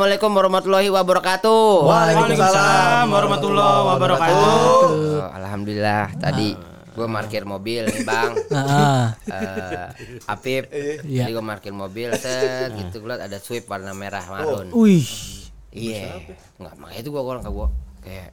Assalamualaikum warahmatullahi wabarakatuh. Waalaikumsalam warahmatullahi wabarakatuh. Oh, Alhamdulillah tadi gue parkir mobil nih bang. Heeh. Eh, Apip, Iya. tadi gue parkir mobil, set gitu gue liat ada sweep warna merah marun. Wih, Iya, nggak makanya itu gue orang ke gue kayak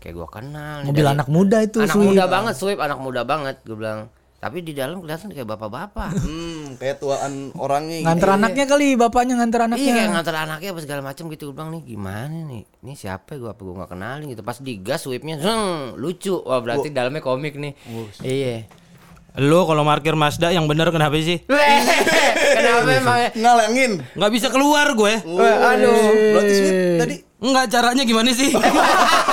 kayak gue kenal. nih mobil dari- anak muda itu anak Sweep. muda banget sweep, anak muda banget gue bilang. Tapi di dalam kelihatan kayak bapak-bapak. Hmm, kayak tuaan orangnya. gitu. Nganter anaknya kali, bapaknya nganter Iya anaknya. kayak nganter anaknya apa segala macam gitu Gue bilang nih gimana nih Ini siapa gue apa gue gak kenalin gitu Pas digas sweepnya zeng, lucu Wah berarti dalamnya komik nih Iya Lu kalau parkir Mazda yang bener kenapa sih? Kenapa emang Ngalangin. Nggak bisa keluar gue. Aduh Berarti sweet tadi. Enggak caranya gimana sih?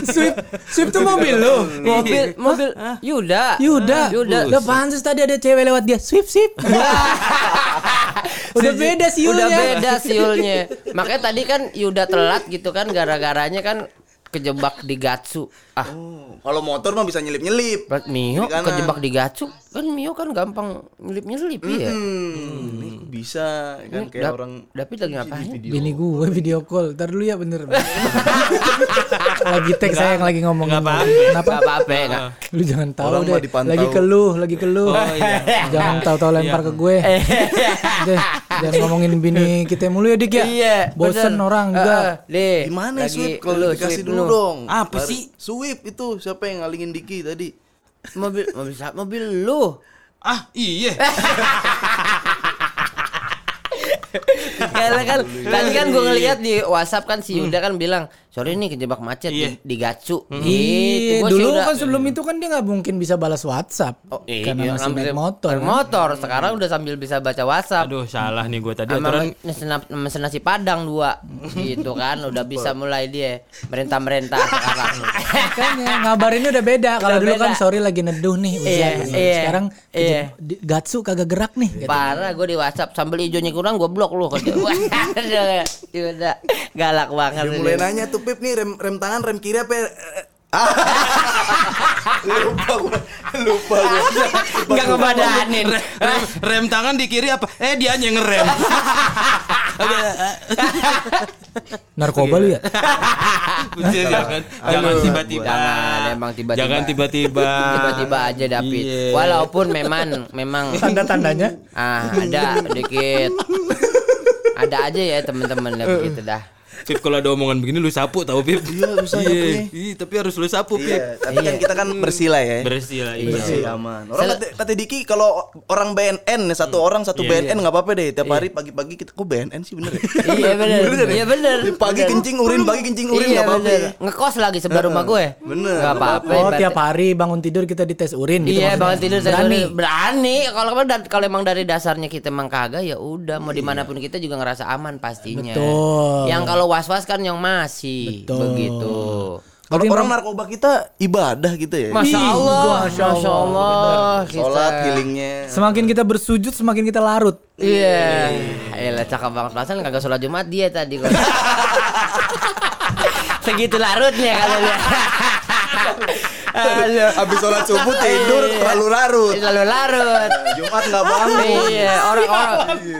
Sweep, Sweep tuh mobil lo. Mobil Mobil Yuda Yuda, Yuda Udah pantas tadi ada cewek lewat dia. Sweep, sweep. Udah beda siulnya. Udah beda siulnya Makanya tadi kan Yuda telat gitu kan Gara-garanya kan Kejebak di Gatsu Ah Oh, Kalau motor mah bisa nyelip-nyelip. Berat Mio Di kanan. kejebak di Gatsu Kan Mio kan gampang Nyelip-nyelip iya Hmm, ini kok bisa kan kayak Dap- orang David lagi ngapain? Bini gue video call. Ntar dulu ya bener. lagi teks saya yang lagi ngomong. Kenapa? Gak apa-apa nggak. Lu jangan tahu Orang deh. dipantau. Lagi keluh, lagi keluh. Jangan tahu-tahu lempar ke gue. deh, jangan ngomongin bini kita mulu ya Dik ya. Iya. Bosen bener. orang juga. eh, Deh. gimana sweep kalau lu, dikasih sweep dulu lu. dong. Apa Baru- sih? Sweep itu siapa yang ngalingin Diki tadi? Mobil mobil siapa? Mobil lu. ah iya. Karena kan tadi kan gue ngeliat di WhatsApp kan si Yuda kan bilang, "Sorry nih kejebak macet Iya. di, di Gatsu." Gitu. Iya, Gua dulu udah- kan sebelum itu kan dia nggak mungkin bisa balas WhatsApp Oh, iya, karena masih ngambil- naik motor. naik kan. motor. Sekarang udah sambil bisa baca WhatsApp. Aduh salah nih gue tadi aturan. mesen, nasi padang dua gitu kan udah bisa mulai dia merintah merintah sekarang Makanya ngabarinnya udah beda. Kalau dulu kan sorry lagi neduh nih hujan. Iya, Gitu. iya, Sekarang iya. kejeb- di- Gatsu kagak gerak nih. gitu. parah gue di WhatsApp sambal hijaunya kurang gue blok lu Yuda galak banget mulai nanya tuh Pip nih rem rem tangan rem kiri apa? ya? Ah. lupa gua. Lupa gua. nggak ngebadanin Rem, rem, tangan di kiri apa? Eh dia yang ngerem. Narkoba lu ya? Betul, jangan jangan tiba-tiba. Jangan, emang tiba-tiba. Jangan tiba-tiba. tiba-tiba aja David Iya. walaupun memang memang Tanda-tandanya ah ada dikit ada aja ya teman-teman ya begitu dah Pip kalau ada omongan begini lu sapu tahu Pip. Iya, lu sapu Iya, nih. iya, tapi harus lu sapu Pip. Iya, tapi kan kita kan bersih lah ya. Bersih lah. Iya. Bersih aman. Orang kata, kata Diki kalau orang BNN satu orang satu BNN nggak apa-apa deh. Tiap hari pagi-pagi kita kok BNN sih bener ya? iya bener iya bener Pagi kencing urin, pagi kencing urin iya nggak apa-apa. ngekos lagi sebelah rumah gue Bener. nggak apa-apa Oh tiap hari bangun tidur kita dites urin gitu Iya bangun tidur saya Berani. berani. Kalau kalau emang dari dasarnya kita emang kagak ya udah mau di mana pun kita juga ngerasa aman pastinya. Betul. Yang kalau was was kan yang masih Betul. begitu. Kalau orang narkoba kita ibadah gitu ya. Masya Allah, Masya Masya Allah. kita- Sholat healingnya. Semakin kita bersujud semakin kita larut. Iya. Elah cakep banget perasaan kagak sholat Jumat dia tadi kok. Segitu larutnya kalau dia. Aduh. Habis sholat subuh tidur terlalu larut. Lalu larut. Jumat nggak bangun. Iya, orang-orang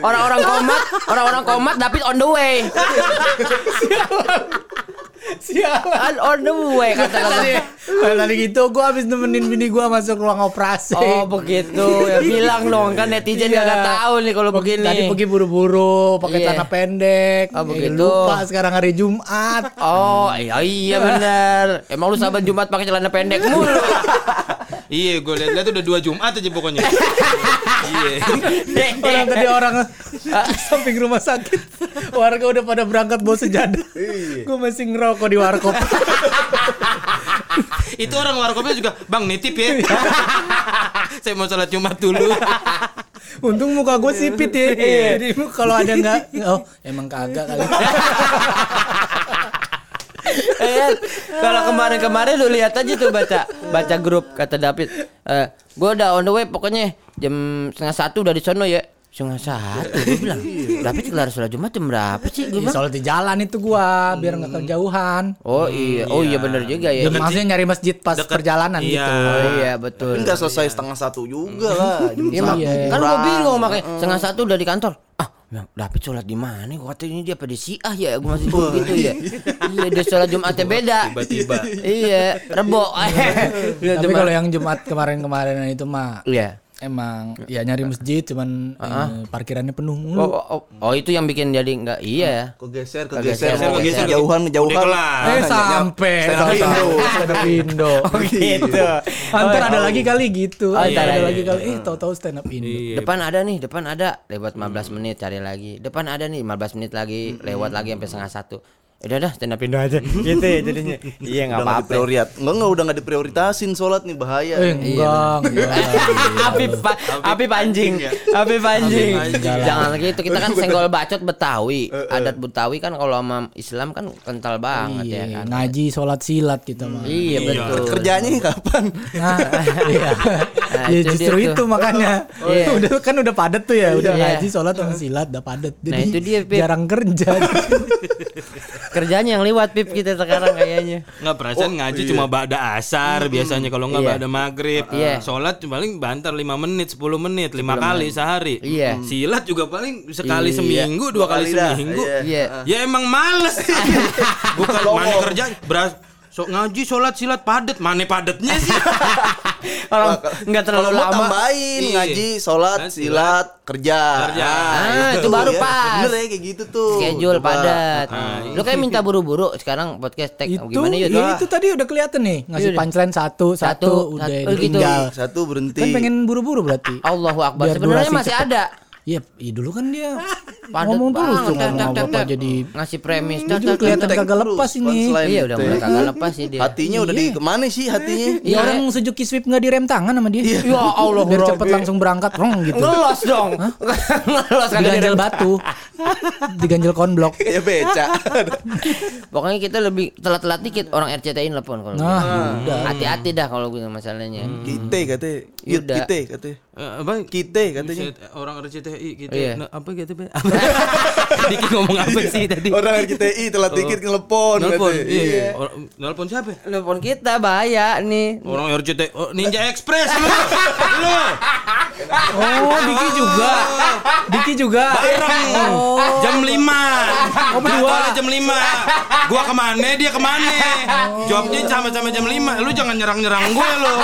orang-orang komat, orang-orang komat David on the way. Sialan. On the way kata Tadi, kata. tadi gitu gue habis nemenin bini gue masuk ruang operasi. Oh begitu ya bilang dong kan netizen Iya. nggak tahu nih kalau begini. Tadi pergi buru-buru pakai Iya. tanah pendek. Oh, Eh, begitu. lupa sekarang hari Jumat. Oh iya iya benar. Emang lu sahabat Jumat pakai celana pendek mulu. Iya, gue lihat-lihat udah dua Jumat aja pokoknya. Iya. Orang tadi orang samping rumah sakit. Warga udah pada berangkat bawa sejadah. Gue masih ngerokok di warkop. Itu orang warkopnya juga, "Bang, nitip ya." Saya mau sholat Jumat dulu. Untung muka gue sipit ya. Jadi kalau ada nggak, oh emang kagak kali. Eh, kalau kemarin-kemarin lu lihat aja tuh baca baca grup kata David. Eh, gua udah on the way pokoknya jam setengah satu udah di sono ya. Setengah satu Gue bilang David kelar sholat Jumat jam berapa sih Gue Di bilang sholat di jalan itu gua biar nggak kejauhan. Oh iya Oh iya bener juga ya Ya, maksudnya nyari masjid pas perjalanan Iya. gitu. Oh iya betul Tapi nggak selesai setengah satu juga lah. Jam Iya, Iya. kan gue bingung makanya setengah satu udah di kantor. Ah, bilang, David sholat di mana? Gue kata ini dia pada Syiah ya, gue masih bingung gitu ya. Iya, dia sholat Jumatnya beda. Tiba-tiba. iya, rebo. Tapi kalau yang Jumat kemarin-kemarin itu mah Iya. Emang ya nyari masjid cuman eh, parkirannya penuh Oh, mulu. oh, oh, oh, itu yang bikin jadi enggak iya ya. Kegeser, Kegeser, kegeser, kegeser. jauhan, jauhan. Udah kelar. Eh sampai stand up Indo. stand up Indo. gitu. Antar ada lagi kali gitu. Oh, Antar iya, ada iya. lagi kali. Eh tahu-tahu stand up Indo. Iya. Depan ada nih, depan ada. Lewat 15 menit cari lagi. Depan ada nih 15 menit lagi, lewat lagi sampai setengah satu. Udah dah, stand up Indo aja. gitu ya jadinya. Iya, nggak apa-apa. diprioriat. Enggak enggak udah nggak diprioritasin sholat nih bahaya. Eh enggak, enggak. api pa, api panjing api panjing jangan gitu kita kan senggol bacot betawi adat betawi kan kalau sama Islam kan kental banget ya Iya, kan ngaji sholat silat gitu mah. iya betul Kerjanya kapan? Nah, iya. Nah, ya itu justru itu tuh. makanya. Iya. udah kan udah padat tuh ya, udah Iya. ngaji sholat sama silat udah padat. Jadi Nah, itu dia, Pip. jarang kerja. kerjanya yang lewat pip kita sekarang kayaknya Nggak perasaan ngaji cuma ba'da asar biasanya kalau nggak Iya. ba'da maghrib. Iya. Sholat paling bantar 5 menit, 10 menit, 5 kali sehari. Iya. Silat juga paling sekali Iya. seminggu, dua kali dah. seminggu. Iya. iya Ya emang males. Bukan mana kerja beras so, ngaji sholat silat padet mana padetnya sih orang nggak terlalu Kalau lama tambahin Iya. ngaji, sholat, Kan, silat, kerja. Kerja. Ah, itu baru ya. pas. Bener ya kayak gitu tuh. schedule Coba. padat Ah, lu kayak minta buru-buru sekarang podcast tag itu, gimana yuk ya itu tadi udah kelihatan nih ngasih Iya. punchline satu, satu, Satu, udah satu, gitu. ditinggal. Satu berhenti. Kan pengen buru-buru berarti. Allahu Akbar sebenarnya masih cepet. ada Iya, iya dulu kan dia Padat ngomong terus tuh ngomong apa jadi ngasih premis juga tek, kelihatan kagak lepas ini. iya udah mulai kagak lepas sih dia Hatinya udah di ke mana sih hatinya? Iya orang Suzuki Swift nggak direm tangan sama dia. Ya Allah, biar cepet langsung berangkat, rong gitu. ngelos dong ngelos kagak Diganjel batu, diganjel konblok. Kayak beca. pokoknya kita lebih telat-telat dikit orang RCTI nelpon kalau Nah, gitu. udah. hati-hati dah kalau gitu masalahnya Kita katanya. Kita katanya. Eh, apa Kita katanya. Orang RCTI gitu Iya. Nah, apa gitu Be? Apa? Diki ngomong apa sih tadi? Orang RCTI telat dikit ngelepon Nelpon katanya. iya. Or- nelpon siapa? Nelpon kita bahaya nih. Orang RCTI oh, Ninja Express lu. Lu. Oh, Diki juga. Diki juga. bareng. Jam 5 oh berdua. jam 5 gua ke mana dia ke mana? Jawabnya sama-sama jam 5 lu jangan nyerang-nyerang gue lu.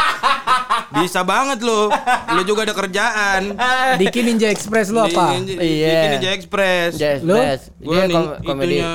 Bisa banget lu. Lu juga ada kerjaan. Diki Ninja Express lu apa? Ninja, Iya. Diki Ninja Express Jazz Lu? Blast. Gua dia kom- komedi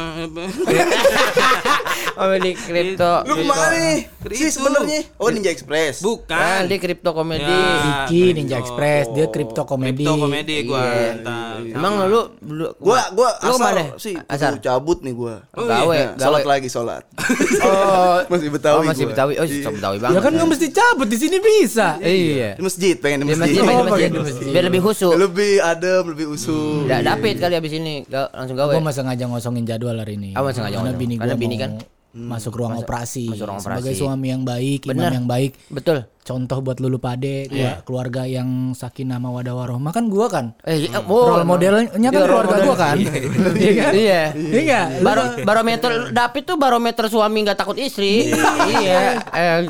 komedi kripto Lu ke mana nih? Sih sebenarnya. Oh Ninja Express. Nah, bukan dia kripto komedi Ya. Diki Ninja Express, dia kripto komedi. Crypto komedi gua Iya. entar. emang lu lu Gua gua lu asal ke mana sih asar asal cabut nih gua. gawe Nah, gawe Salat lagi salat. oh Masih Betawi oh, masih betawi oh Iya. betawi banget Ya kan nggak mesti cabut di sini bisa. iya Di masjid pengen di masjid masjid. di Oh, masjid pakai di masjid. biar lebih khusyuk Lebih adem, lebih usul. Da- David kali abis ini Ga- langsung gawe Gue masa ngajak ngosongin jadwal hari ini. Ah, sengaja Karena bini Karena gue bini mau kan masuk ruang operasi. masuk ruang Sebagai operasi. suami yang baik, imam Bener. yang baik. betul Contoh buat lulu pade, Iya. keluarga yang sakinah mawadah warohmah kan gua kan. eh iya, oh, role modelnya kan Iya, keluarga model. gua kan. Iya kan? iya Iya nggak? Lu Baro, barometer David tuh barometer suami nggak takut istri. iya. Eh,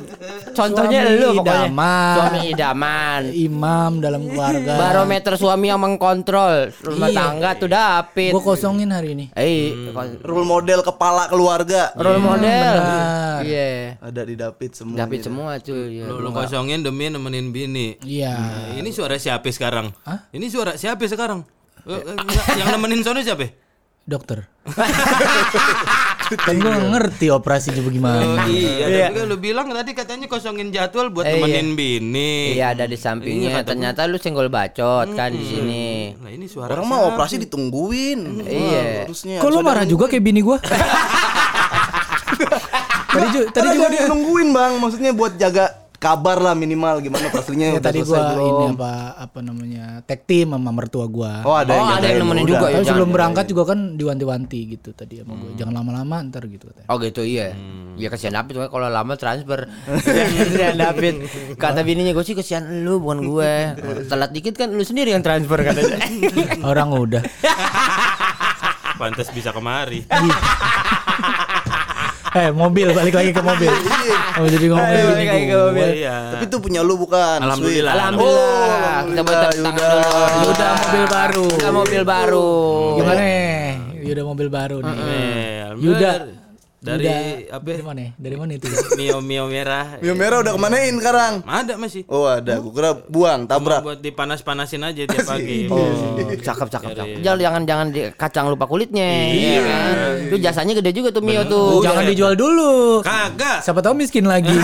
contohnya Suami lu pokoknya. idaman. Suami idaman. imam dalam keluarga. Barometer suami yang mengkontrol rumah Iya. tangga tuh David. Gue kosongin hari ini. Eh, Role model kepala keluarga. role model. Benar. Iya. Ada di David semua. David nih. semua tuh. Iya. Lu, lu kosongin demi nemenin bini. Iya. Nah, ini suara siapa sekarang? Ini suara siapa sekarang? Eh, eh, yang nemenin sono siapa? Dokter. kan gue ngerti operasinya bagaimana. iya, tapi kan lu bilang tadi katanya kosongin jadwal buat Eh, nemenin bini. Iya ada di sampingnya. Ternyata lu senggol bacot kan di sini. Nah, ini suara Orang mau operasi ditungguin. Iya. Harusnya. Kok lu marah juga kayak bini gue? tadi juga, tadi juga dia nungguin bang, maksudnya buat jaga kabar lah minimal gimana aslinya Ya tadi gua belum. ini apa apa namanya tag team sama mertua gua. Oh ada Oh, yang ada yang nemenin juga ya? Tapi sebelum berangkat juga kan diwanti-wanti gitu tadi sama gue. Jangan lama-lama ntar gitu katanya. Oh gitu iya. Ya kesian David kalau lama transfer. kesian David. Kata bininya gue sih kesian lu bukan gue. Telat dikit kan lu sendiri yang transfer katanya. Orang udah. Pantas bisa kemari. Eh mobil balik lagi ke mobil. Oh jadi ngomongin Ayo, balik lagi ke gue. mobil. Iya. Tapi itu punya lu bukan. Alhamdulillah. Alhamdulillah. Kita buat tangan dulu. Yuda mobil baru. Kita mobil baru. Gimana nih? Yuda mobil baru nih. Yuda. Dari Yuda. apa? Dari mana? Dari mana itu? Mio Mio merah. Mio merah udah kemanain sekarang? Ada masih. Oh ada, gua kira buang, Cuma tabrak. buat dipanas-panasin aja tiap pagi. Oh, cakep cakep cakep. Jangan jangan jangan di kacang lupa kulitnya. Iya kan. Itu jasanya gede juga tuh Mio tuh. Jangan dijual dulu. Kagak. Siapa tahu miskin lagi.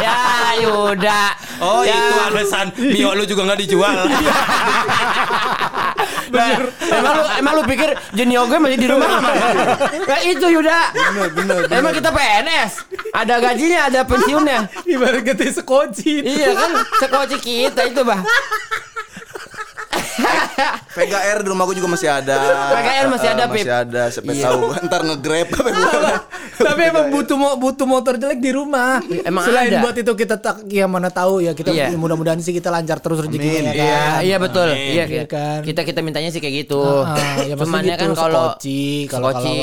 ya Yuda. Oh Ya. itu alasan Mio lu juga nggak dijual. Nah, emang lu emang lu pikir Jenio gue masih di rumah apa? Nah itu Yuda. Emang kita PNS. Ada gajinya, ada pensiunnya. Ibarat kata sekoci. iya kan, sekoci kita itu bah. Air di rumah gua juga masih ada. Air masih ada, Eh, Masih Pip. ada, siapa tahu ntar nge-grab apa. Tapi emang butuh mo- butuh motor jelek di rumah. Emang Selain ada. buat itu kita tak ya mana tahu ya kita Iya. mudah-mudahan sih kita lancar terus rezekinya ya Iya, kan. iya betul. Amin. Iya, Iya kan. Kita kita mintanya sih kayak gitu. Ah, ya Cuman ya maksudnya kan gitu, kalau sekoci, kalau kalau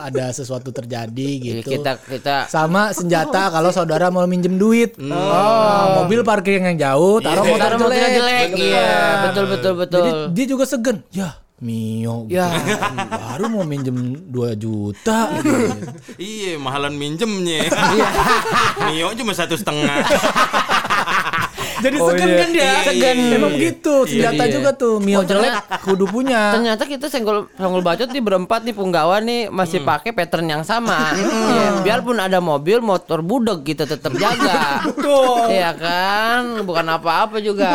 ada sesuatu terjadi Iya, gitu. kita kita sama senjata kalau saudara mau minjem duit. Oh, mobil parkir yang jauh, taruh motor taruh motornya jelek. jelek. Iya, betul betul betul. Jadi dia juga segen. Ya, Mio. Ya. Baru mau minjem 2 juta. iya mahalan minjemnya. Mio cuma satu setengah. Jadi Oh, segen iya. kan dia. Segen. Emang begitu. Senjata Iya. juga tuh. Mio jelek kudu punya. Ternyata kita senggol senggol bacot nih berempat nih punggawa nih masih Hmm. pakai pattern yang sama. Iya, biarpun ada mobil motor budek kita tetap jaga. Betul. Iya kan, bukan apa-apa juga.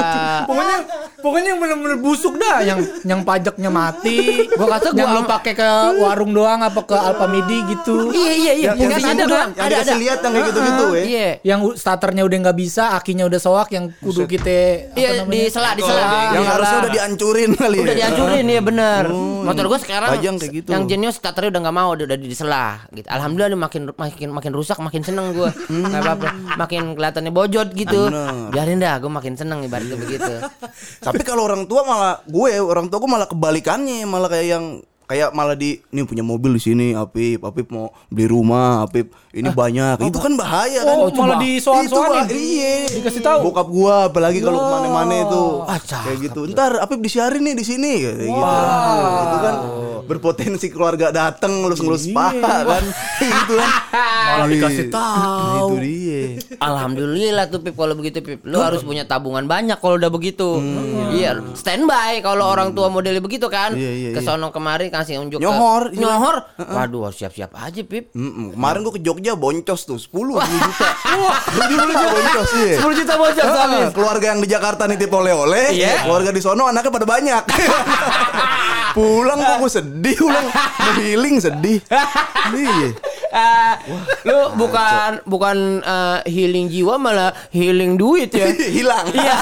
Pokoknya pokoknya yang bener-bener busuk dah yang yang pajaknya mati. Gua kata gua yang lu pakai ke warung doang apa ke Alfamidi gitu. Iya iya iya, Yang, yang, fungsinya ada, ada yang Ada dikasih ada. lihat yang kayak gitu-gitu ya. Iya. Yang starternya udah nggak bisa, akinya udah soak, yang kudu kita apa Iya namanya? di sela di sela. Yang Di harusnya sela. udah dihancurin kali udah ya. dihancurin ya bener motor gue sekarang Pajang kayak gitu. yang Genius starternya udah nggak mau udah, udah diselah gitu alhamdulillah nih makin makin makin rusak makin seneng gue nggak apa-apa makin kelihatannya bojot gitu Bener. biarin dah gue makin seneng ibaratnya begitu Tapi kalau orang tua malah gue orang tua gue malah kebalikannya malah kayak yang kayak malah di ini punya mobil di sini Apip Apip mau beli rumah Apip ini banyak. Itu kan bahaya kan? Oh, malah Itu disoan-soanin. bah- iya. Dikasih tahu. bokap gua apalagi kalau ke mana-mana itu. Ah, cakep kayak gitu ntar Apip disiarin nih di sini. Kayak gitu. Itu kan berpotensi keluarga dateng ngelus-ngelus paha kan. Gitu kan. Malah dikasih Iya. tahu. itu dia. Alhamdulillah tuh Pip. Kalau begitu Pip lu harus punya tabungan banyak kalau udah begitu. Iya standby kalau orang tua modelnya begitu kan. Iya, iya, ke sono kemari kasih unjuk ke- Nyohor, iya. nyohor waduh harus siap-siap aja Pip Mm-mm. kemarin gua ke Jogja boncos tuh 10 10 juta 10 juta boncos iya 10 juta bocor Ah, habis keluarga yang di Jakarta nitip oleh-oleh, Iya. keluarga di sono anaknya pada banyak. pulang kok gue sedih, pulang healing sedih. Iya. Ah, lu bukan bukan eh, healing jiwa malah healing duit ya. Hilang. Iya.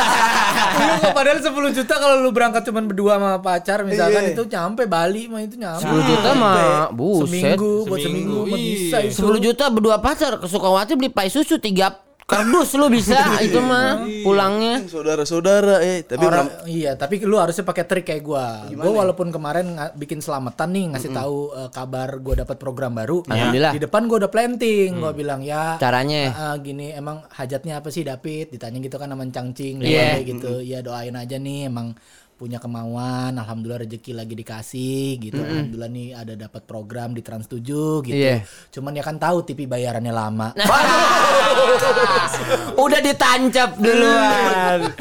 Lu kok padahal 10 juta kalau lu berangkat cuman berdua sama pacar misalkan Iya. itu nyampe Bali mah itu nyampe. 10 juta mah buset. Seminggu buat Seminggu, seminggu mah iya. bisa itu. 10 juta berdua pacar ke Sukawati beli pai susu 3 kardus lu bisa itu mah pulangnya. Saudara-saudara eh tapi Orang, belum- iya, tapi lu harusnya pakai trik kayak gua. Gua walaupun kemarin bikin selamatan nih ngasih tahu eh, kabar gua dapat program baru. Alhamdulillah. Di depan gua udah planting, gua bilang ya Caranya. ah, ah, gini emang hajatnya apa sih David? Ditanya gitu kan sama Cangcing Iya. gitu. Ya doain aja nih emang punya kemauan, alhamdulillah rezeki lagi dikasih gitu. Alhamdulillah nih ada dapat program di Trans 7 gitu. Iya. Cuman ya kan tahu TV bayarannya lama. Udah ditancap duluan.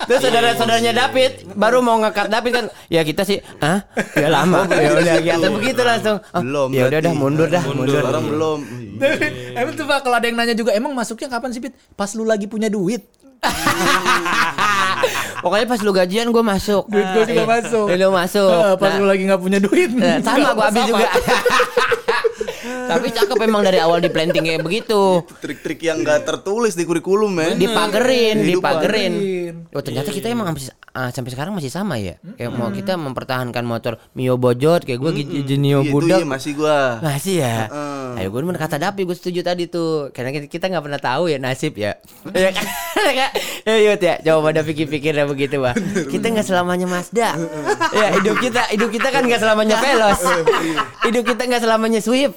Terus saudara-saudaranya David baru mau ngekat David kan ya kita sih ah ya lama ya udah kita begitu langsung oh, belum. ya udah dah mundur dah mundur Sekarang belum. emang tuh Pak kalau ada yang nanya juga emang masuknya kapan sih Pit? Pas lu lagi punya duit. pokoknya pas lu gajian gue masuk Duit gua juga Iya. masuk. lu masuk Eh, pas Nah, lu lagi nggak punya duit. Eh, sama gua habis juga. Tapi cakep emang dari awal di planting kayak begitu. Trik-trik yang gak tertulis di kurikulum men. Dipagerin, dipagerin. Oh ternyata kita emang masih, ah, sampai sekarang masih sama ya. Kayak mau kita mempertahankan motor Mio Bojot kayak gue Genio Iya, itu Budak. iya masih gua. Masih ya. Heeh. Ayo gue kata Dapi gue setuju tadi tuh. Karena kita- nggak pernah tahu ya nasib ya. Ya kan? Ya ya. Coba pada pikir-pikirnya begitu bah. Kita nggak selamanya Mazda. ya hidup kita hidup kita kan nggak selamanya Veloz. Hidup kita nggak selamanya Swift.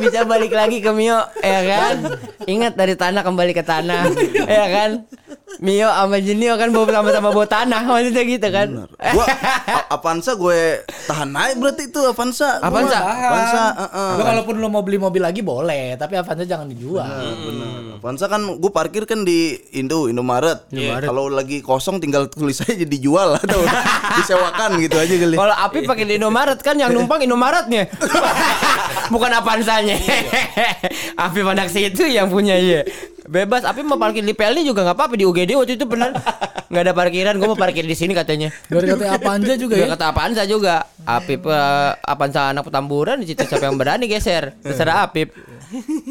Bisa balik lagi ke Mio, ya kan? Ingat dari tanah kembali ke tanah, ya kan? Mio sama Genio kan bawa sama-sama bawa tanah, maksudnya gitu kan? Gua Avanza gue tahan naik berarti itu Avanza. Avanza? Avanza, heeh. Lo kalaupun lo mau beli mobil lagi boleh, tapi Avanza jangan dijual. Bener. Avanza kan gue parkir kan di Indo, Indomaret. Kalau lagi kosong tinggal tulis aja dijual atau disewakan gitu aja kali. Kalau Api pakai di Indomaret kan yang numpang Indomaretnya. Bukan Avanzanya. Api pada situ yang punya ya. Bebas Api mau parkir di PLD juga nggak apa-apa di UGD waktu itu benar nggak ada parkiran gue mau parkir di sini katanya. Dari kata Avanza juga Juga ya. kata Avanza juga. Apip eh, Avanza anak petamburan di situ siapa yang berani geser. Terserah Apip.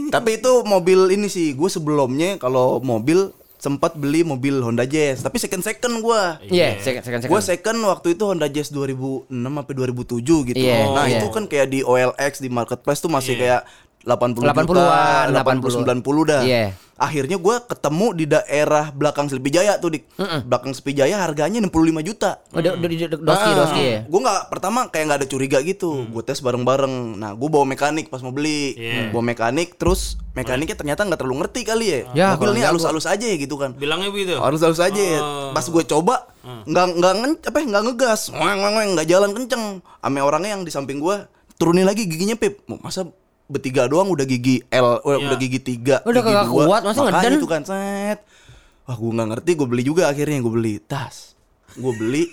Tapi itu mobil ini sih, gue sebelumnya kalau mobil sempat beli mobil Honda Jazz, tapi second second gue. Iya, second second Gue second. second waktu itu Honda Jazz 2006 sampai 2007 gitu. Iya, nah, iya. itu kan kayak di OLX di marketplace tuh masih kayak 80 80-an, juta, 80. 80 90 dah. Iya. Akhirnya gue ketemu di daerah belakang Selpijaya tuh di belakang Selpijaya harganya 65 juta. Udah udah di- doski doski ya. Gue nggak pertama kayak nggak ada curiga gitu. Gue tes bareng-bareng. Nah, gue bawa mekanik pas mau beli. Bawa mekanik, terus mekaniknya ternyata nggak terlalu ngerti kali ya. Ya, Mobil ini halus-halus aja ya gitu kan. Bilangnya begitu. Halus-halus aja. ya. Pas gue coba nggak nggak ngen- apa ya, nggak ngegas, nggak jalan kenceng. Ame orangnya yang di samping gue turunin lagi giginya pip. Masa bertiga doang udah gigi L, eh, udah gigi tiga. Udah gigi kagak dua. kuat, masa Makanya ngeden? itu kan set. Wah gue nggak ngerti, gue beli juga akhirnya gue beli tas. Gue beli,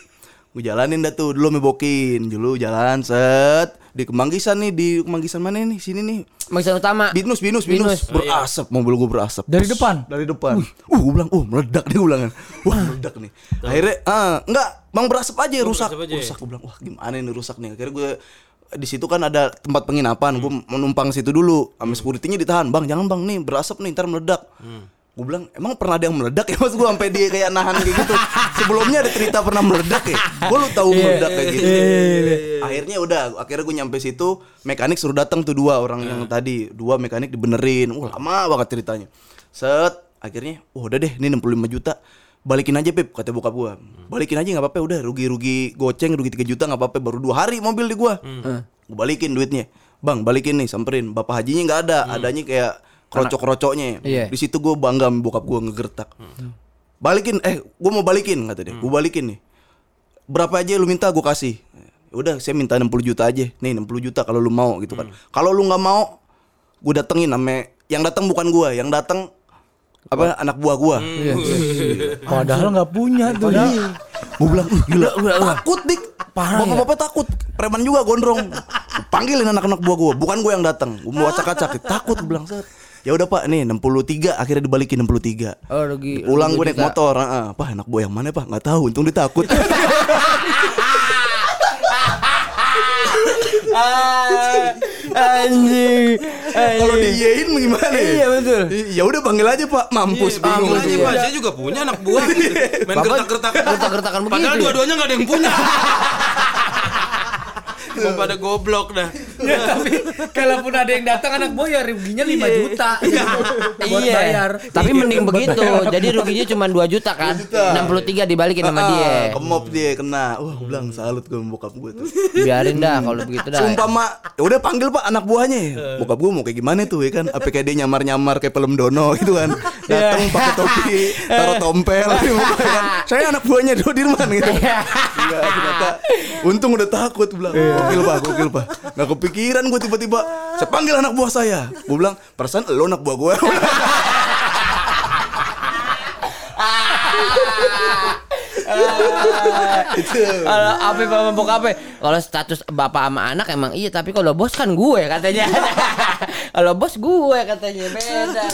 gue jalanin dah tuh dulu mebokin, dulu jalan set di Kemanggisan nih di Kemanggisan mana nih sini nih Maksud utama. Binus, binus, Binus. binus, berasap mobil gue berasap. Dari depan? Dari depan. Uh, gue bilang, uh meledak nih gue bilang kan. Wah meledak nih. Akhirnya, ah enggak, bang berasap aja rusak. berasap aja ya? Rusak gue bilang, wah gimana ini rusak nih. Akhirnya gue di situ kan ada tempat penginapan, gue menumpang situ dulu. Sama security-nya ditahan, bang jangan bang nih berasap nih ntar meledak. Gue bilang emang pernah ada yang meledak ya mas gue sampai dia kayak nahan kayak gitu. Sebelumnya ada cerita pernah meledak ya. Gue lu tahu meledak kayak gitu. Akhirnya udah, akhirnya gue nyampe situ mekanik suruh datang tuh dua orang yang tadi dua mekanik dibenerin. Wah lama banget ceritanya. Set akhirnya, oh udah deh ini 65 juta. Balikin aja Pip kata bokap gua. Balikin aja nggak apa-apa udah rugi-rugi goceng rugi 3 juta nggak apa-apa baru dua hari mobil di gua. Gua balikin duitnya. Bang, balikin nih samperin. Bapak hajinya nggak ada, adanya kayak krocok-krocoknya. Iya. Di situ gua bangga bokap gua ngegertak. Balikin eh gua mau balikin kata dia. Gua balikin nih. Berapa aja lu minta gua kasih. Udah saya minta 60 juta aja. Nih 60 juta kalau lu mau gitu kan. Kalau lu nggak mau gue datengin sama yang datang bukan gua, yang datang apa anak buah gua. Iya. Padahal nggak punya tuh. Gue bilang, "Uh, gila, takut dik. Bapak-bapak takut. Preman juga gondrong. Panggilin anak-anak buah gua, bukan gua yang datang. Gua mau acak-acak, takut gua bilang, "Set." Ya udah Pak, nih 63 akhirnya dibalikin 63. Oh rugi. Pulang rugi gue naik motor, heeh. Pak anak buah yang mana Pak? Nggak tahu, untung dia takut. Ah, anjing. Kalau diiyain gimana ya? Iya, betul. Ya udah panggil aja Pak, mampus bingung. Makanya Pak, saya juga punya anak buah. Main Bapak gertak-gertakan. gertak-gertakan begitu Padahal ya? dua-duanya nggak ada yang punya. Mau pada goblok dah. Ya, tapi kalaupun ada yang datang anak boy ya ruginya 5 juta buat iya. bayar. Tapi mending begitu. Jadi ruginya cuma 2 juta kan. 63 dibalikin sama dia. Ah, Kemop dia kena. Wah, gue bilang salut gue bokap gue tuh. Biarin dah kalau begitu dah. Sumpah mak, ya udah panggil pak anak buahnya. Bokap gue mau kayak gimana tuh ya kan? Apa kayak dia nyamar-nyamar kayak film Dono gitu kan? Datang pakai topi, taruh tompel, kan? Saya anak buahnya Dodirman gitu. Iya ternyata. Untung udah takut bilang. Gokil pak, gokil pak. Gak kepikiran gue tiba-tiba. Saya panggil anak buah saya. Gue bilang, perasaan lo anak buah gue. itu. Kalau apa sama bokap Kalau status bapak sama anak emang iya tapi kalau bos kan gue katanya. kalau bos gue katanya beda.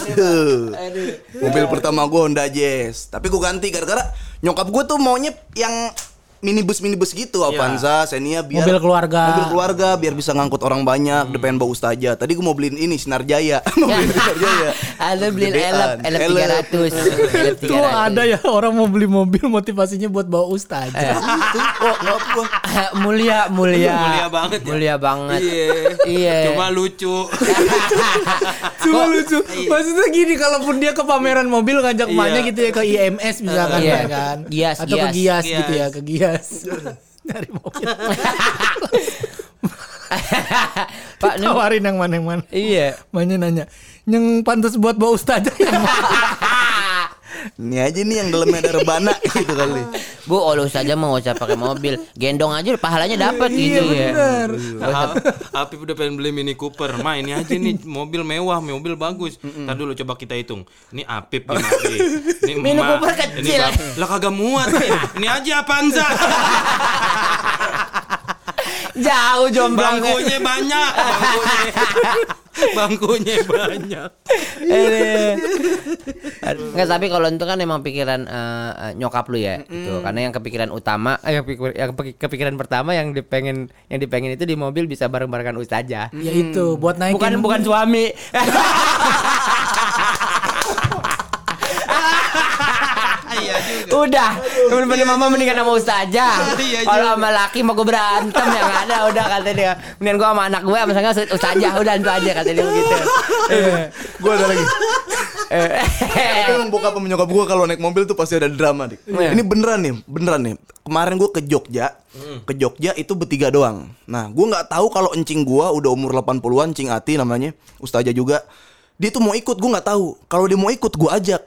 Mobil pertama gue Honda Jazz Tapi gue ganti gara-gara nyokap gue tuh maunya yang minibus minibus gitu Avanza, Xenia biar Mobil keluarga. Mobil keluarga biar bisa ngangkut orang banyak, udah pengen bawa ustaja. Tadi gue mau beliin ini Sinar Jaya. mau beliin Sinar Jaya. Ada beliin elep. 300. Elep Itu ada ya orang mau beli mobil motivasinya buat bawa ustaz. Eh. Itu kok gua. mulia, mulia. Mulia banget ya. Mulia banget. Iya. Iya. Cuma lucu. Cuma lucu. Maksudnya gini kalaupun dia ke pameran mobil ngajak Iya. emaknya gitu ya ke IMS misalkan Iya. ya kan. Gias, Atau ke gias. Gias gitu ya, ke Gias. Dari mobil. Pak, ini Tawarin yang mana yang mana. Iya. Makanya nanya, yang pantas buat bawa ustazah yang mana?" Ini aja nih yang dalamnya ada rebana gitu kali. Bu, lu saja mau usah pakai mobil. Gendong aja pahalanya dapat gitu ya. Nah, Apip udah pengen beli Mini Cooper. Ma ini aja nih mobil mewah, mobil bagus. Ntar dulu coba kita hitung. Ini Apip gimana nih? Ini Mini Cooper Ini kecil. bap- lah kagak muat. ini aja Avanza. Jauh jomblangnya. Bangkunya banyak. Bangkunya. Bangkunya banyak. Enggak tapi kalau itu kan emang pikiran eh, eh, nyokap lu ya gitu. Karena yang kepikiran utama eh, yang, pikir- yang kepikiran pertama yang dipengen yang dipengen itu di mobil bisa bareng-barengan ustazah. Ya itu buat naikin. Bukan bukan suami. udah, bener-bener mama mendingan sama ustazah. Iya Kalau sama laki mau gue berantem yang ada udah kata dia. Mendingan gue sama anak gue misalnya ustazah udah itu aja kata dia begitu. Gue ada lagi. Eh, Tapi emang bokap sama nyokap gue kalau naik mobil tuh pasti ada drama dik. Iya. Ini beneran nih, beneran nih. Kemarin gue ke Jogja, ke Jogja itu bertiga doang. Nah, gue nggak tahu kalau encing gue udah umur 80-an, Cing Ati namanya, Ustazah juga. Dia tuh mau ikut, gue nggak tahu. Kalau dia mau ikut, gue ajak.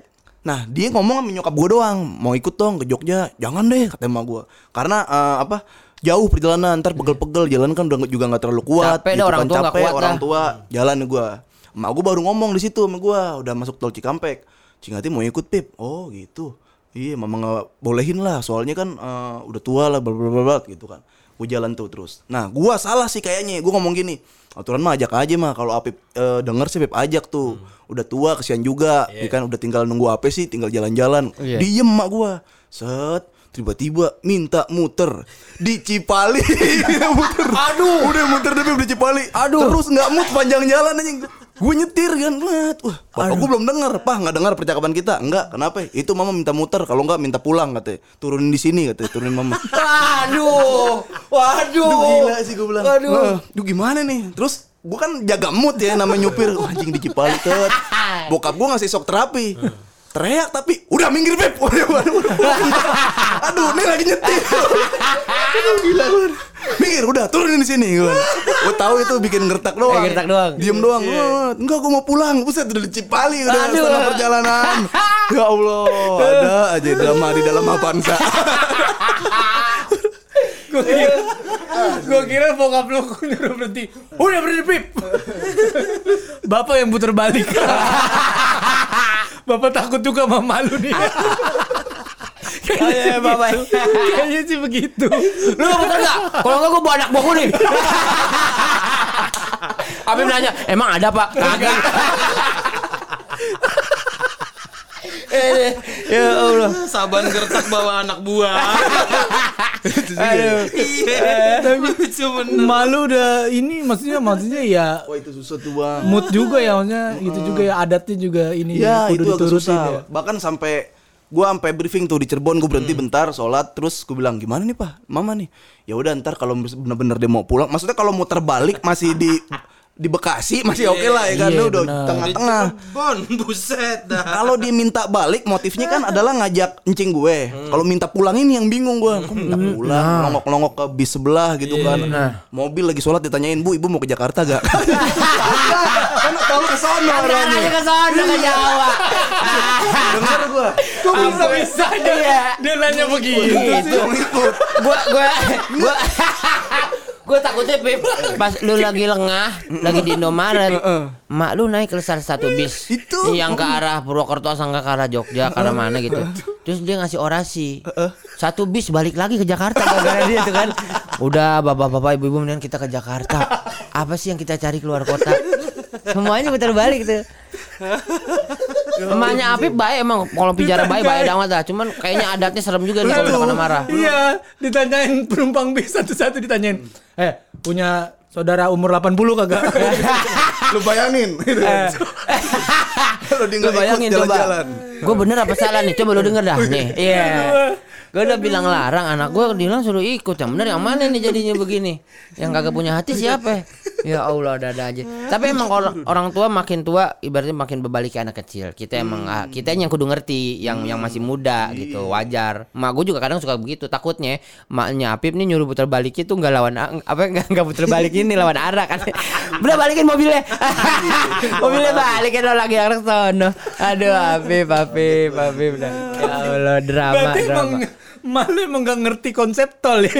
Nah, dia ngomong sama nyokap gue doang, mau ikut dong ke Jogja. Jangan deh, kata emak gue. Karena eh, apa? Jauh perjalanan, ntar pegel-pegel, jalan kan udah juga nggak terlalu kuat. Capek dah, orang kan, tua capek, kuat orang dah. tua jalan gue. Emak gue baru ngomong di situ sama gue, udah masuk tol Cikampek. Cingati mau ikut pip, oh gitu. Iya, mama nggak bolehin lah, soalnya kan eh, udah tua lah, bla bla bla, gitu kan. Gue jalan tuh terus. Nah, gua salah sih kayaknya. Gue ngomong gini, aturan mah ajak aja mah. Kalau Apip eh, denger sih Pip ajak tuh. Udah tua, kesian juga. Ya kan udah tinggal nunggu apa sih, tinggal jalan-jalan. Iya. Diem mak gua. Set tiba-tiba minta muter di Cipali. Muter. Aduh. Udah muter Pip, di Cipali. Aduh. Terus nggak mut panjang jalan aja. Gue nyetir kan wah bapak gue belum denger pah nggak dengar percakapan kita. Enggak kenapa? Itu mama minta muter kalau nggak minta pulang katanya. Turunin di sini katanya turunin mama. Waduh. Waduh. Aduh gila sih gue bilang. Waduh. "Wah, Duh gimana nih? Terus gue kan jaga mood ya namanya nyupir. Anjing di Cipali tet. Bokap gue ngasih shock terapi Teriak tapi Udah minggir Beb Waduh, waduh. Aduh ini lagi nyetir Aduh gila gue Minggir udah turunin di sini gue Gue tahu itu bikin gertak doang Eh, gertak doang. Diem doang "Wah, Enggak gue mau pulang Buset udah di Cipali Udah Aduh. setengah perjalanan Ya Allah Ada aja drama di dalam Avanza Gue kira, gue kira bokap lu nyuruh berhenti. Udah berhenti pip. Bapak yang putar balik. Bapak takut juga sama malu nih. Oh, iya, Bapak. Kayaknya sih begitu. Lu gak betul gak? Kalau enggak gue bawa anak buahku nih. Abim nanya, emang ada pak? Kagak. Eh, ya Allah. Saban gertak bawa anak buah. Aduh. Iya. Lucu bener. Malu udah ini maksudnya maksudnya ya Wah itu susah tuh bang mood juga ya maksudnya gitu juga ya adatnya juga ini Ya kudu itu agak susah. ya. Bahkan sampai gua sampai briefing tuh di Cirebon gua berhenti bentar sholat terus gua bilang gimana nih pak mama nih ya udah ntar kalau bener-bener dia mau pulang maksudnya kalau mau terbalik masih di di Bekasi masih oke lah ya kan Iya, Dia udah tengah-tengah. Bon, buset dah. kalau dia minta balik motifnya kan adalah ngajak encing gue. Kalau minta pulang ini yang bingung gue kok minta pulang? Nongok-nongok ke bis sebelah gitu kan. Mobil lagi sholat ditanyain bu ibu mau ke Jakarta gak kan tahu ke sana orangnya. ke sana ke Jawa. denger gue Kok bisa bisanya Iya. dia nanya begitu Gitu. Gua gua gua Gue takutnya Pip, pas lu lagi lengah, lagi di Indomaret, mak lu naik ke satu bis Itu. yang ke arah Purwokerto sama ke arah Jogja, ke arah mana gitu. Terus dia ngasih orasi, satu bis balik lagi ke Jakarta gara-gara dia tuh kan. Udah bapak-bapak ibu-ibu mendingan kita ke Jakarta. Apa sih yang kita cari keluar kota? Semuanya putar balik tuh. Emaknya Apip baik emang kalau picara baik baik amat dah. Cuman kayaknya adatnya serem juga nih kalau misalkan marah. Iya, ditanyain penumpang bis satu-satu ditanyain. Eh, punya saudara umur 80 kagak? Lu bayangin gitu. Kalau dia Lu ikut bayangin coba. jalan-jalan. Gue bener apa salah nih? Coba lu denger dah nih. Iya. Gue udah bilang larang anak gue bilang suruh ikut. Yang bener yang mana nih jadinya begini? Yang kagak punya hati siapa? Ya Allah ada-ada aja. Tapi emang orang tua makin tua ibaratnya makin berbalik ke anak kecil. Kita emang ah, kita yang kudu ngerti yang yang masih muda gitu wajar. Mak gue juga kadang suka begitu. Takutnya maknya Apip nih nyuruh putar balik itu nggak lawan apa nggak nggak putar balik ini lawan arah kan. Udah balikin mobilnya. mobilnya balikin lo lagi arah sono. Aduh Apip Apip Apip. Ya Allah drama Berarti emang drama. Malu emang gak ngerti konsep tol ya.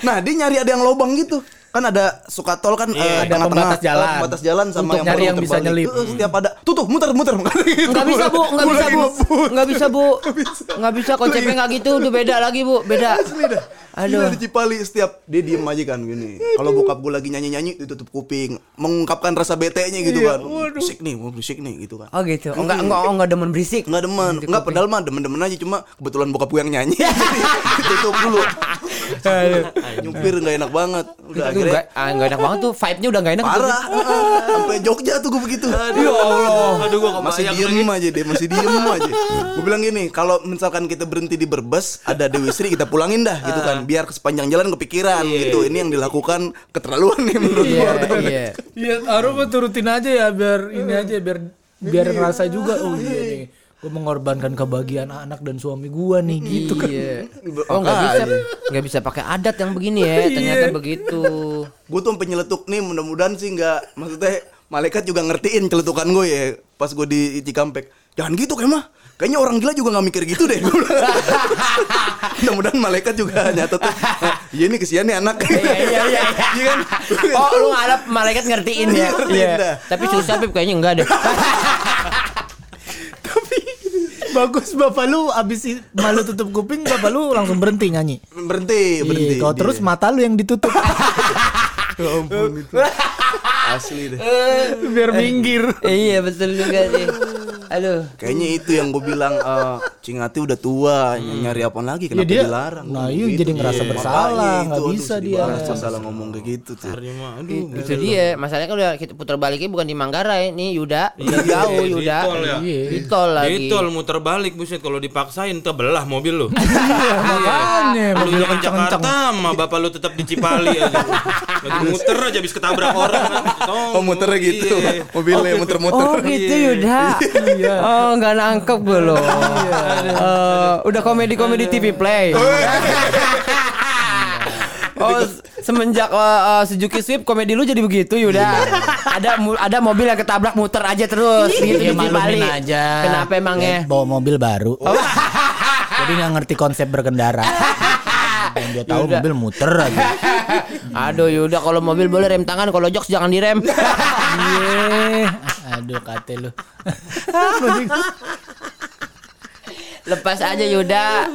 Nah, dia nyari ada yang lobang gitu. Kan ada suka tol kan eh, ada tengah-tengah, pembatas jalan. eh, pembatas jalan sama Untuk yang nyari baru yang bisa nyelip. Eh, setiap ada. Tuh tuh muter muter gitu. Nggak bisa bu, nggak bisa bu, nggak bisa bu, nggak bisa konsepnya nggak gitu, udah beda lagi bu, beda. Aduh. Gila di Cipali setiap dia diem aja kan gini. Kalau bokap gue lagi nyanyi-nyanyi ditutup kuping, mengungkapkan rasa bete-nya gitu kan. Berisik nih, mau berisik nih gitu kan. Oh gitu, oh nggak nggak oh, nggak demen berisik. Enggak demen, enggak padahal mah demen-demen aja cuma kebetulan bokap gue yang nyanyi. Ditutup dulu. Nyupir enggak enak banget. Udah Itu akhirnya nggak ah, nggak enak banget tuh, vibe-nya udah nggak enak. parah. Sampai Jogja tuh gue begitu. Ya Allah. Aduh gua masih diem lagi. aja deh, masih diem aja. Gue bilang gini, kalau misalkan kita berhenti di Berbes, ada Dewi Sri kita pulangin dah gitu kan, biar sepanjang jalan kepikiran gitu. Ini yang dilakukan keterlaluan nih menurut Iya, gue. iya. Iya, harus turutin aja ya biar ini aja biar biar ngerasa juga oh iya nih. Gue mengorbankan kebahagiaan anak dan suami gua nih gitu kan. Iya. Oh nggak bisa, nggak bisa pakai adat yang begini ya. Ternyata begitu. Gue tuh sampai nyeletuk nih, mudah-mudahan sih nggak, maksudnya malaikat juga ngertiin celetukan gue ya, pas gue di Cikampek. Jangan gitu kemah. Kayaknya orang gila juga nggak mikir gitu deh. Mudah-mudahan malaikat juga nyatet tuh. Iya nih kesian nih anak. Iya iya iya. Iya kan? Oh lu ngarep malaikat ngertiin ya. Dah. Tapi susah Pip kayaknya enggak deh. Bagus bapak lu abis malu tutup kuping bapak lu langsung berhenti nyanyi. Berhenti, berhenti. Iya, kalau terus mata lu yang ditutup Ya ampun itu. Asli deh. biar minggir. iya betul juga sih. Aduh. Kayaknya itu yang gue bilang eh, Cingati udah tua, nyari apa lagi kenapa dia- dilarang? nah, iya, gitu. jadi ngerasa Makanya bersalah, itu, nggak bisa dia. banget Masalah ngomong kayak gitu tuh. Aduh. Itu dia, masalahnya kan udah kita putar baliknya bukan di Manggarai nih Yuda, udah jauh di Yuda. tol ya. Iya. Di tol lagi. Di tol muter balik buset kalau dipaksain kebelah mobil lu. Makanya Lu kenceng-kenceng. Jakarta sama bapak lu tetap di Cipali aja. Lagi muter aja habis ketabrak orang. Oh muternya gitu, Iya. mobilnya muter-muter. Oh gitu Yuda. Oh nggak nangkep gue loh. Eh, udah komedi-komedi TV Play. Oh semenjak eh, eh, Suzuki Swift komedi lu jadi begitu Yuda. ada mu- ada mobil yang ketabrak muter aja terus gitu Iya di Bali. maklumin aja. Kenapa emangnya? Ya, Bawa mobil baru. Jadi nggak ngerti konsep berkendara. Yang dia tahu Yaudah. mobil muter aja. Aduh Yuda kalau mobil boleh rem tangan kalau jokes jangan direm. Iya. Aduh kate lu. Lepas aja Yuda.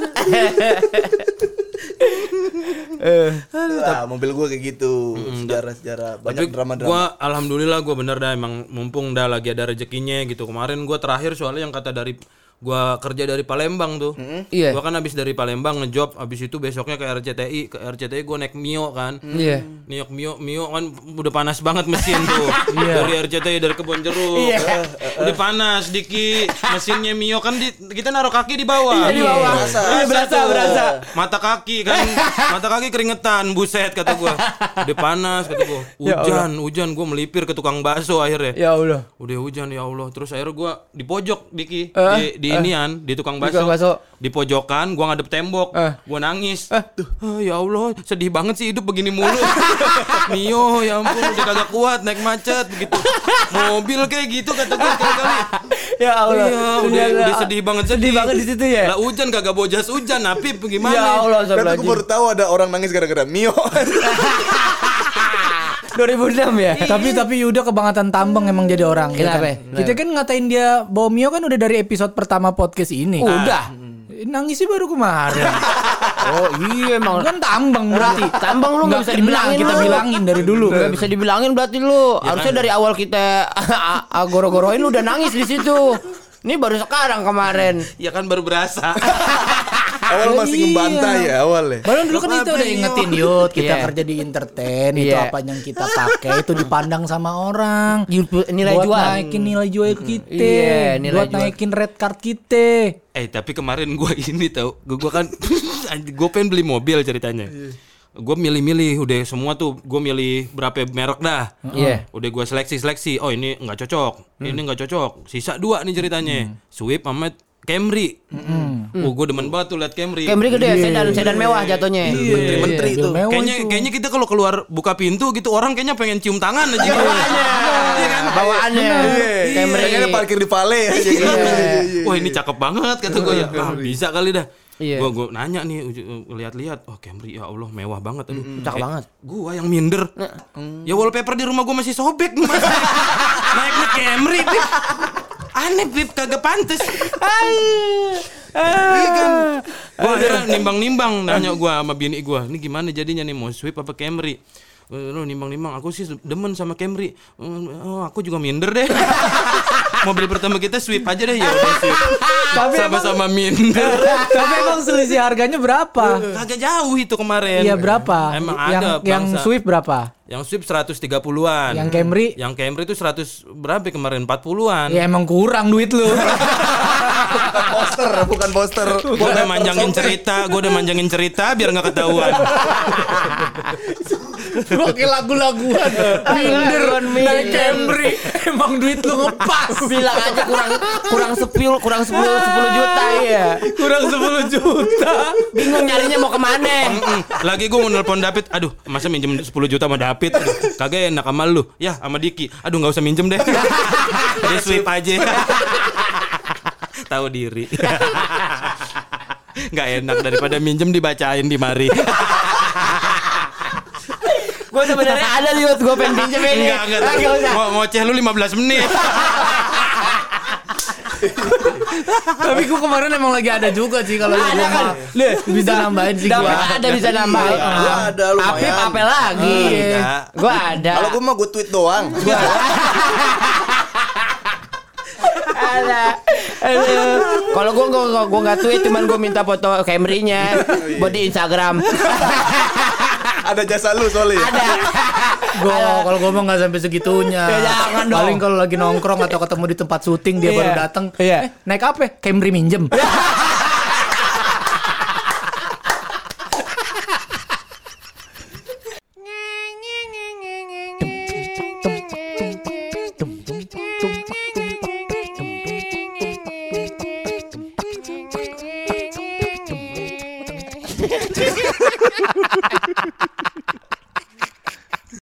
Nah, mobil gue kayak gitu. Sejarah-sejarah banyak Tapi drama-drama. gua alhamdulillah gua bener dah emang mumpung dah lagi ada rezekinya gitu. Kemarin gua terakhir soalnya yang kata dari gua kerja dari Palembang tuh. Iya. Gua kan habis dari Palembang ngejob, habis itu besoknya ke RCTI, ke RCTI gua naik Mio kan. Iya. Niok Mio, Mio kan udah panas banget mesin tuh. Dari RCTI dari kebon jeruk. Udah panas Diki. Mesinnya Mio kan di, kita naruh kaki di bawah. Di bawah. Iya berasa tuh. berasa. Mata kaki kan. Mata kaki keringetan, buset kata gua. Udah panas kata gua. Hujan, hujan gua melipir ke tukang bakso akhirnya. Ya Allah. Udah hujan ya Allah. Terus akhirnya gua di pojok Diki Eh, di, di inian di tukang bakso. tukang bakso. Di pojokan gua ngadep tembok. Eh. Gua nangis. Tuh, ah, ya Allah, sedih banget sih hidup begini mulu. Mio, ya ampun udah kagak kuat naik macet begitu. Mobil kayak gitu kata gua kali. Ya Allah. Iya, udah, udah sedih banget Sedih banget di situ ya. Lah hujan kagak bawa jas hujan, Apip gimana? Ya Allah Tapi gue Astagfirullahaladzim. baru tahu ada orang nangis gara-gara Mio. 2006 ya. tapi tapi Yuda kebangetan tambang emang jadi orang. ya Kenapa? kan? Kita kan ngatain dia bawa Mio kan udah dari episode pertama podcast ini. Udah. Nangisnya baru kemarin. Oh iya emang Kan tambang berarti. Tambang lu nggak bisa dibilangin kita lu. bilangin dari dulu. Gak bisa dibilangin berarti lu. Harusnya dari awal kita agoro-goroin lu udah nangis di situ. Ini baru sekarang kemarin. Ya kan baru berasa. Awal Oh, masih iya. ngebantai ya awal ya. Baru dulu kan itu udah ingetin yud kita Iya. kerja di entertain itu Iya. apa yang kita pakai itu dipandang sama orang. Nilai buat jual. naikin nilai jual kita. Iya, nilai buat jual. naikin red card kita. Eh tapi kemarin gue ini tau Gue gua kan Gue pengen beli mobil ceritanya Gue milih-milih Udah semua tuh Gue milih berapa merek dah Iya. Udah gue seleksi-seleksi Oh ini nggak cocok Ini nggak cocok Sisa dua nih ceritanya Swift sama Camry Oh gue demen banget tuh liat Camry Camry gede, sedan sedan mewah jatuhnya. Menteri-menteri Iya, itu. bil mewah Kayaknya itu. kayaknya kita kalau keluar buka pintu gitu orang kayaknya pengen cium tangan aja. Iya kan? Bawaannya Camry. Kayaknya parkir di Vale ya. Wah ini cakep banget kata gue ya. Ah, bisa kali dah. Iya. Gue gue nanya nih uju- lihat-lihat, oh Camry ya Allah mewah banget aduh. Cakep banget. Gua yang minder. Ya wallpaper di rumah gua masih sobek. Naiknya Camry. Aneh, Pip, kagak. Iya kan. Gua akhirnya nimbang-nimbang nanya gua sama bini gua, ini gimana jadinya nih mau Swift apa Camry? Eh, Lu nimbang-nimbang, aku sih demen sama Camry. Oh, aku juga minder deh. beli pertama kita Swift aja deh ya udah Swift. Sama-sama minder. Tapi emang selisih harganya berapa? Kagak jauh itu kemarin. Iya berapa? Emang yang ada yang bangsa. Swift berapa? Yang Swift 130-an. Yang Camry? Yang Camry itu 100 berapa kemarin? 40-an. Ya emang kurang duit lu. Poster bukan poster. Gue udah manjangin cerita, gue udah manjangin cerita biar nggak ketahuan. Kayak lagu-laguan. Minder naik Camry. Emang duit lu ngepas. Bilang aja kurang kurang sepil kurang 10 10 juta ya. Kurang 10 juta. Bingung nyarinya mau ke mana? Lagi gue mau nelpon David, aduh masa minjem 10 juta sama David? Aduh, kagak enak sama lu. Ya sama Diki, aduh nggak usah minjem deh. Dia sweep aja. Tahu diri. Nggak enak daripada minjem dibacain di mari. Gue sebenarnya ada lihat gue pengen pinjem ini. Enggak, enggak. Ah. Ngo- ngoceh lu 15 menit. Tapi gua kemarin emang lagi ada juga sih kalau Ada kan? mah. bisa nambahin sih gua. ada bisa nambahin. Gua ada, lumayan. Apip apa lagi? Enggak. Gue ada. Kalau gue mah gue tweet doang. ada. Aduh. Kalau gue gue gue nggak tweet, cuman gue minta foto Camry-nya buat di Instagram. Ada jasa lu soalnya. ada. Gua kalau gua mah nggak sampai segitunya. Ya, jangan dong. Paling kalau lagi nongkrong atau ketemu di tempat syuting dia Iya. baru datang. Iya. Eh, naik apa? Camry minjem.